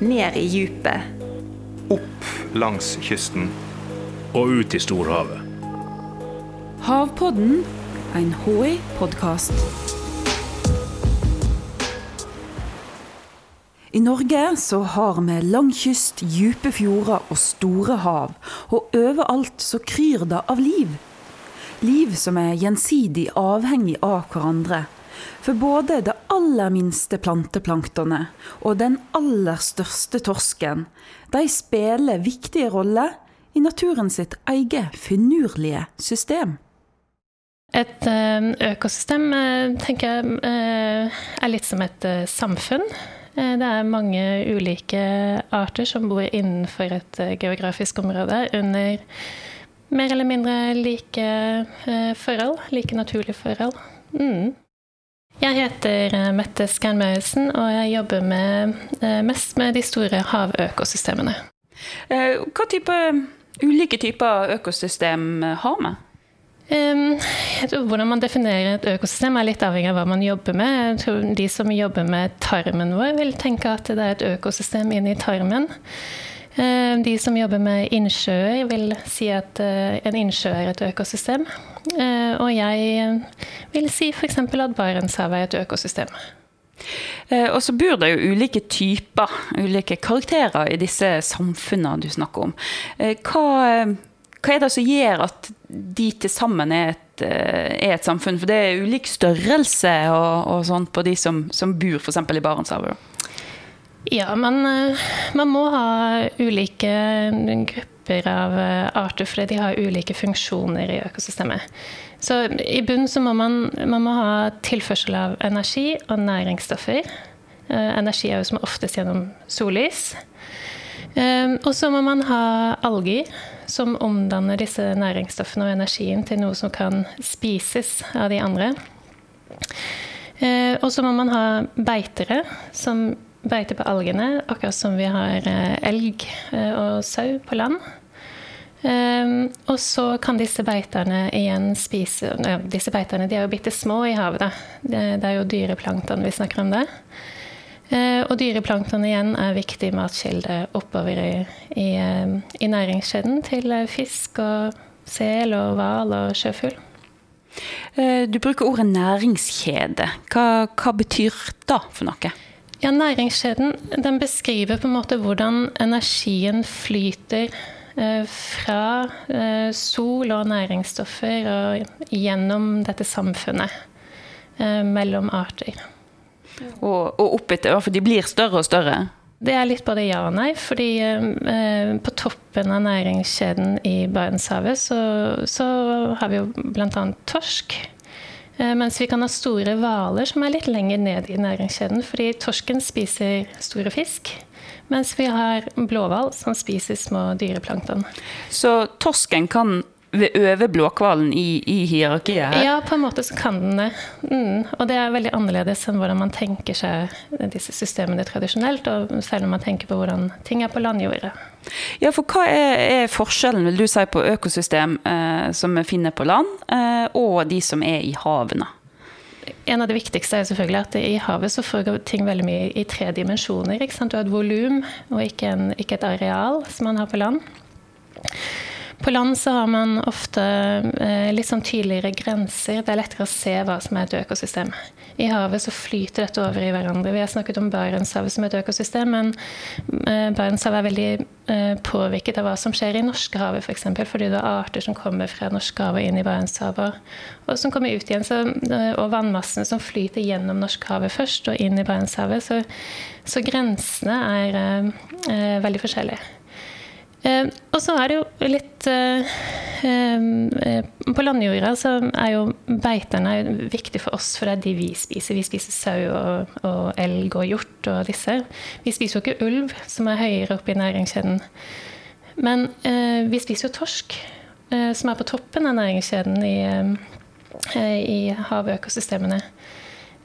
ned i djupet. Opp langs kysten. Og ut i storhavet. Havpodden, en HI-podkast. I Norge så har vi lang kyst, dype fjorder og store hav. Og overalt så kryr det av liv. Liv som er gjensidig avhengig av hverandre. For både det aller minste planteplanktonet og den aller største torsken, de spiller viktige roller i naturen sitt eget finurlige system. Et eh, økosystem eh, tenker jeg eh, er litt som et samfunn. Det er mange ulike arter som bor innenfor et geografisk område under mer eller mindre like forhold, like naturlige forhold. Mm. Jeg heter Mette Skernmausen, og jeg jobber med, mest med de store havøkosystemene. Hva type ulike typer økosystem har vi? Hvordan man definerer et økosystem er litt avhengig av hva man jobber med. Jeg tror De som jobber med tarmen vår, vil tenke at det er et økosystem inni tarmen. De som jobber med innsjøer, vil si at en innsjø er et økosystem. Uh, og jeg vil si f.eks. at Barentshavet er et økosystem. Eh, og så bor det jo ulike typer, ulike karakterer i disse samfunnene du snakker om. Eh, hva hva er det som gjør at de til sammen er et, eh, er et samfunn? For det er ulik størrelse og, og sånt på de som, som bor f.eks. i Barentshavet. Ja, man, eh, man, må ha ulike grupper av eh, arter fordi de har ulike funksjoner i økosystemet. Så i bunnen så må man, man må ha tilførsel av energi og næringsstoffer. Energi er jo som oftest gjennom sollys. Og så må man ha alger som omdanner disse næringsstoffene og energien til noe som kan spises av de andre. Eh, og så må man ha beitere som beiter på algene, akkurat som vi har eh, elg eh, og sau på land. og så kan disse beiterne igjen spise Disse beiterne de er jo bitte små i havet, da. Det, er jo dyreplankton vi snakker om det. Eh, og dyreplankton igjen er viktig matkilde oppover i, i, i næringskjeden til fisk og sel og hval og sjøfugl. Du bruker ordet næringskjede. Hva, hva betyr det for noe? Ja, Næringskjeden den beskriver på en måte hvordan energien flyter fra sol og næringsstoffer og gjennom dette samfunnet mellom arter. Og, og oppetter, for de blir større og større? Det er litt både ja og nei. fordi eh, på toppen av næringskjeden i Barentshavet så, så har vi jo bl.a. torsk. Eh, mens vi kan ha store hvaler som er litt lenger ned i næringskjeden. Fordi torsken spiser store fisk. Mens vi har blåhval som spiser små dyreplankton. Så torsken kan over blåhvalen i, i, hierarkiet her? Ja, på en måte så kan den det. Mm. Og det er veldig annerledes enn hvordan man tenker seg disse systemene tradisjonelt, og særlig når man tenker på hvordan ting er på landjordet. Ja, for hva er, er, forskjellen, vil du si, på økosystem eh, som vi finner på land, eh, og de som er i havene? En av det viktigste er selvfølgelig at i havet så foregår ting veldig mye i tre dimensjoner. Du har et volum og ikke, en, ikke et areal som man har på land. På land så har man ofte eh, litt sånn tydeligere grenser. Det er lettere å se hva som er et økosystem. I havet så flyter dette over i hverandre. Vi har snakket om Barentshavet som et økosystem, men eh, Barentshavet er veldig eh, påvirket av hva som skjer i Norskehavet f.eks. For fordi det er arter som kommer fra Norskehavet inn i Barentshavet, og som kommer ut igjen. Så, og vannmassene som flyter gjennom Norskehavet først og inn i Barentshavet. Så, så grensene er veldig forskjellige. Eh, og så er det jo litt eh, eh, På landjorda så er jo beiterne viktig for oss, for det er de vi spiser. Vi spiser sau og, og, elg og hjort og disse. Vi spiser jo ikke ulv, som er høyere oppe i næringskjeden. Men eh, vi spiser jo torsk, eh, som er på toppen av næringskjeden i, eh, i havøkosystemene.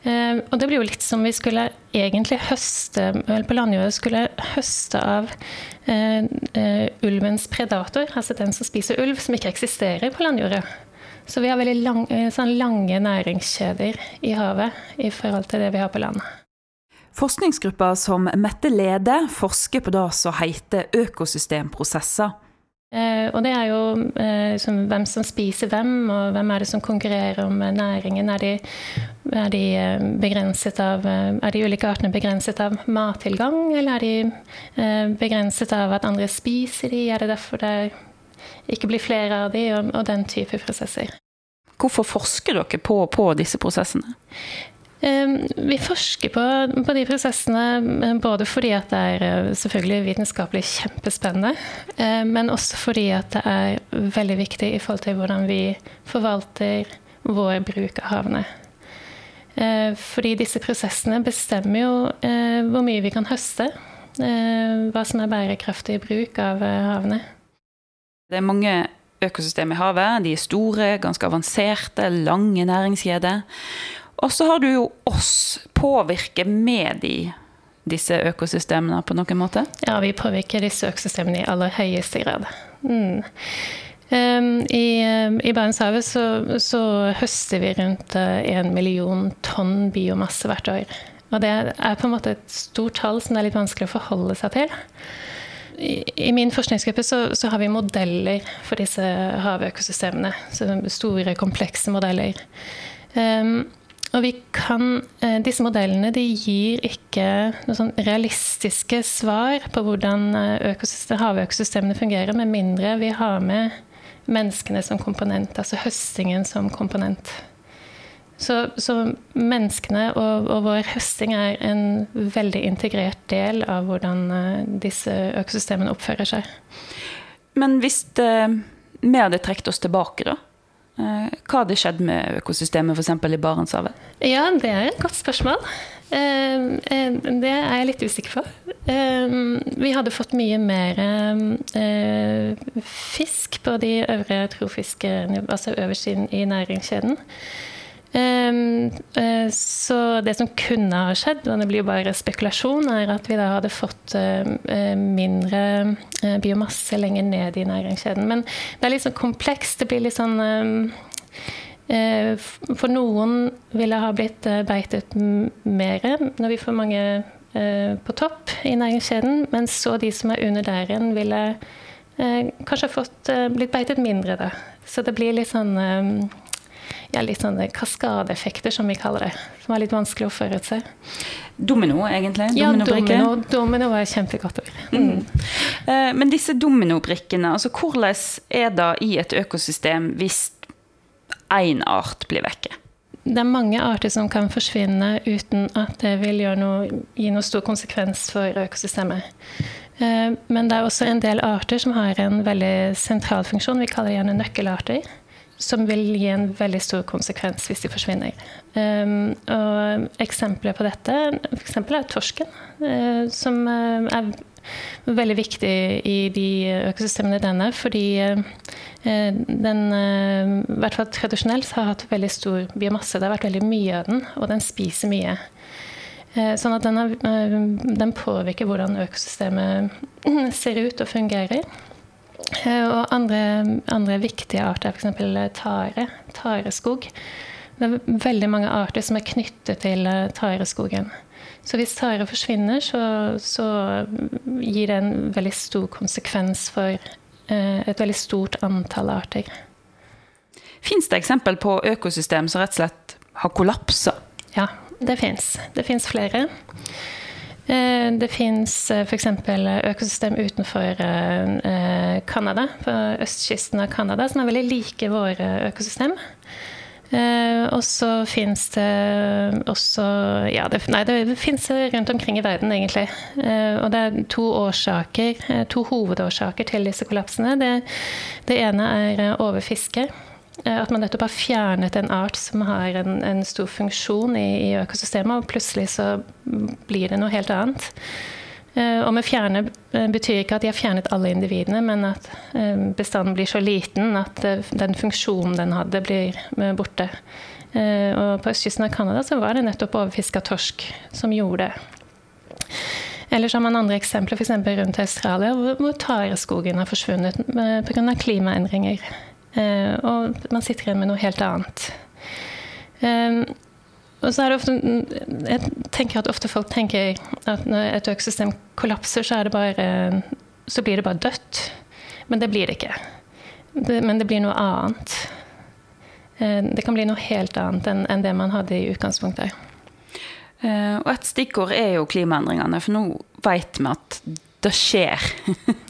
Uh, og det blir jo litt som vi skulle egentlig høste vel på landjordet skulle høste av uh, uh, ulvens predator, altså den som spiser ulv, som ikke eksisterer på landjordet. Så vi har veldig lang, sånn lange næringskjeder i havet i forhold til det vi har på land. Forskningsgruppa som Mette leder, forsker på det som heter økosystemprosesser. Eh, og det er jo liksom, hvem som spiser hvem, og hvem er det som konkurrerer om næringen. Er de, er de, eh, begrenset av, eh, er de ulike artene begrenset av mattilgang, eller er de eh, begrenset av at andre spiser de? Er det derfor det ikke blir flere av de, og, og den type prosesser. Hvorfor forsker dere på, på disse prosessene? Ehm, vi forsker på, på, de prosessene eh, både fordi at det er eh, selvfølgelig vitenskapelig kjempespennende, eh, men også fordi at det er veldig viktig i forhold til hvordan vi forvalter vår bruk av havene. Fordi disse prosessene bestemmer jo hvor mye vi kan høste. Hva som er bærekraftig bruk av havene. Det er mange økosystemer i havet. De er store, ganske avanserte, lange næringskjeder. Og så har du jo oss. påvirke med de disse økosystemene på noen måte? Ja, vi påvirker disse økosystemene i aller høyeste grad. Mm. Um, I, um, i Barentshavet så, så, høster vi rundt én uh, million tonn biomasse hvert år. Og det er på en måte et stort tall som det er litt vanskelig å forholde seg til. I, i min forskningsgruppe så, så, har vi modeller for disse havøkosystemene. store, komplekse modeller. Um, og kan, eh, disse modellene de gir ikke sånn realistiske svar på hvordan eh, havøkosystemene fungerer, med mindre vi har med menneskene som komponent, altså høstingen som komponent. Så, så menneskene og, og, vår høsting er en veldig integrert del av hvordan eh, disse økosystemene oppfører seg. Men hvis vi hadde trukket oss tilbake, da? Eh, hva hadde skjedd med økosystemet f.eks. i Barentshavet? Ja, det er et godt spørsmål. Eh, eh, det er jeg litt usikker på. Vi hadde fått mye mer fisk på de øvre trofiske, altså øverst i næringskjeden. Ehm, eh, så det som kunne ha skjedd, og det blir jo bare spekulasjon, er at vi da hadde fått eh, mindre eh, biomasse lenger ned i næringskjeden. Men det er litt sånn komplekst. Det blir litt sånn For noen ville ha blitt beitet mer når vi får mange på topp i næringskjeden, mens så de som er under der igjen, ville kanskje fått blitt beitet mindre, da. Så det blir litt sånn ja, litt sånne kaskadeeffekter, som vi kaller det. Som er litt vanskelig å forutse. Domino, egentlig? Ja, domino, domino er kjempegodt ord. Mm. Mm. Men disse dominobrikkene, altså hvordan er det i et økosystem hvis én art blir vekke? Det er mange arter som kan forsvinne uten at det vil noe, gi noe stor konsekvens for økosystemet. Eh, men det er også en del arter som har en veldig sentral funksjon. Vi kaller det gjerne nøkkelarter som vil gi en veldig stor konsekvens hvis de forsvinner. Um, og eksempler på dette f.eks. er torsken, uh, som uh, er veldig viktig i de økosystemene denne, fordi uh, den i hvert fall tradisjonelt har hatt veldig stor biomasse. Det har vært veldig mye av den, og den spiser mye. Sånn at den, har, den påvirker hvordan økosystemet ser ut og fungerer. Eh, og andre, andre viktige arter er f.eks. tare. Tareskog. Det er veldig mange arter som er knyttet til eh, tareskogen. Så hvis tare forsvinner, så, så gir det en veldig stor konsekvens for eh, et veldig stort antall arter. Fins det eksempel på økosystem som rett og slett har kollapsa? Ja, det fins. Det fins flere. Eh, det fins eh, f.eks. økosystem utenfor eh, Canada, på østkysten av Canada, som er veldig like våre økosystem. Og så fins det også Ja, det, nei, det fins rundt omkring i verden, egentlig. Og det er to årsaker, to hovedårsaker til disse kollapsene. Det, det ene er overfiske. Eh, at man nettopp har fjernet en art som har en, en stor funksjon i, i, økosystemet, og plutselig så blir det noe helt annet. Eh, og med fjerne eh, betyr ikke at de har fjernet alle individene, men at bestanden blir så liten at den funksjonen den hadde, blir borte. Og på østkysten av Canada så var det nettopp overfiska torsk som gjorde det. Ellers har man andre eksempler, f.eks. rundt Australia, hvor tareskogen har forsvunnet pga. klimaendringer. Eh, og man sitter igjen med noe helt annet. Og så er det ofte Jeg tenker at ofte folk tenker at når et økosystem kollapser, så, er det bare, så blir det bare dødt. Men det blir det ikke. Det, men det blir noe annet. Eh, det kan bli noe helt annet enn, enn det man hadde i utgangspunktet. Eh, og et stikkord er jo klimaendringene, for nå vet vi at det skjer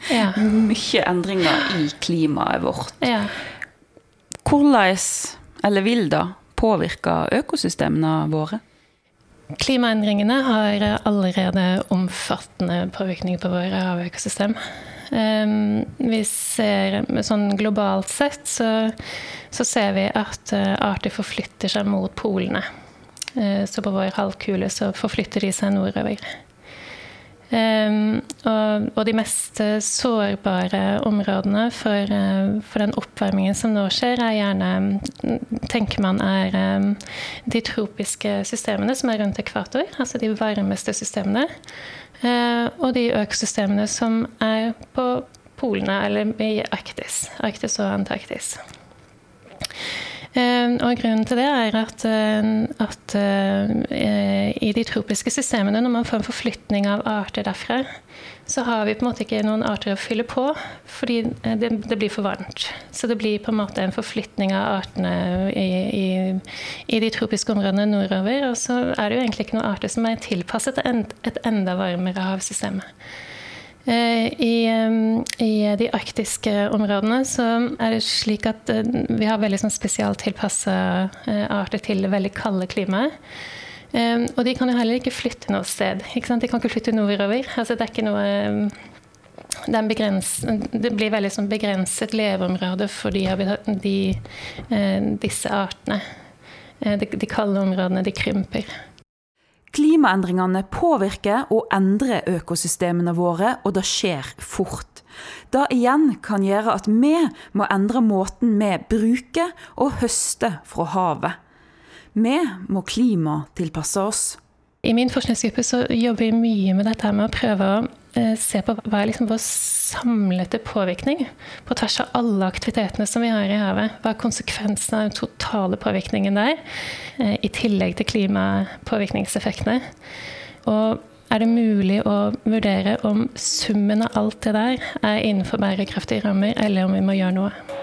Ja. mye endringer i klimaet vårt. Ja. Hvordan, eller vil det, påvirke økosystemene våre? Klimaendringene har allerede omfattende påvirkning på våre havøkosystem. Um, vi ser, sånn Globalt sett så, så ser vi at uh, arter forflytter seg mot polene. Uh, så på vår halvkule så forflytter de seg nordover. Um, og, og, de mest sårbare områdene for, uh, for, den oppvarmingen som nå skjer, er gjerne tenker man er um, de tropiske systemene som er rundt ekvator, altså de varmeste systemene. Uh, og de økosystemene som er på polene, eller i Arktis. Arktis og Antarktis. Eh, og grunnen til det er at, eh, at uh, i de tropiske systemene, når man får en forflytning av arter derfra, så har vi på en måte ikke noen arter å fylle på, fordi det, det blir for varmt. Så det blir på en måte en forflytning av artene i, i, i, de tropiske områdene nordover. Og så er det jo egentlig ikke noen arter som er tilpasset et enda varmere havsystem. Eh, I, I, de arktiske områdene så er det slik at eh, vi har veldig sånn spesialtilpassa eh, arter til det veldig kalde klimaet. Og de kan jo heller ikke flytte noe sted. De kan ikke flytte nordover. Altså, det er ikke noe det, blir veldig sånn begrenset leveområde for de, de, disse artene. De, de kalde områdene de krymper. Klimaendringene påvirker og endrer økosystemene våre, og det skjer fort. Det igjen kan gjøre at vi må endre måten vi bruker og høster fra havet. Vi må klimatilpasse oss. I min forskningsgruppe så jobber vi mye med dette med å prøve å se på hva er liksom vår samlete påvirkning på tvers av alle aktivitetene som vi har i havet. Hva er konsekvensen av den totale påvirkningen der, eh, i tillegg til klimapåvirkningseffektene. Og er det mulig å vurdere om summen av alt det der er innenfor bærekraftige rammer, eller om vi må gjøre noe?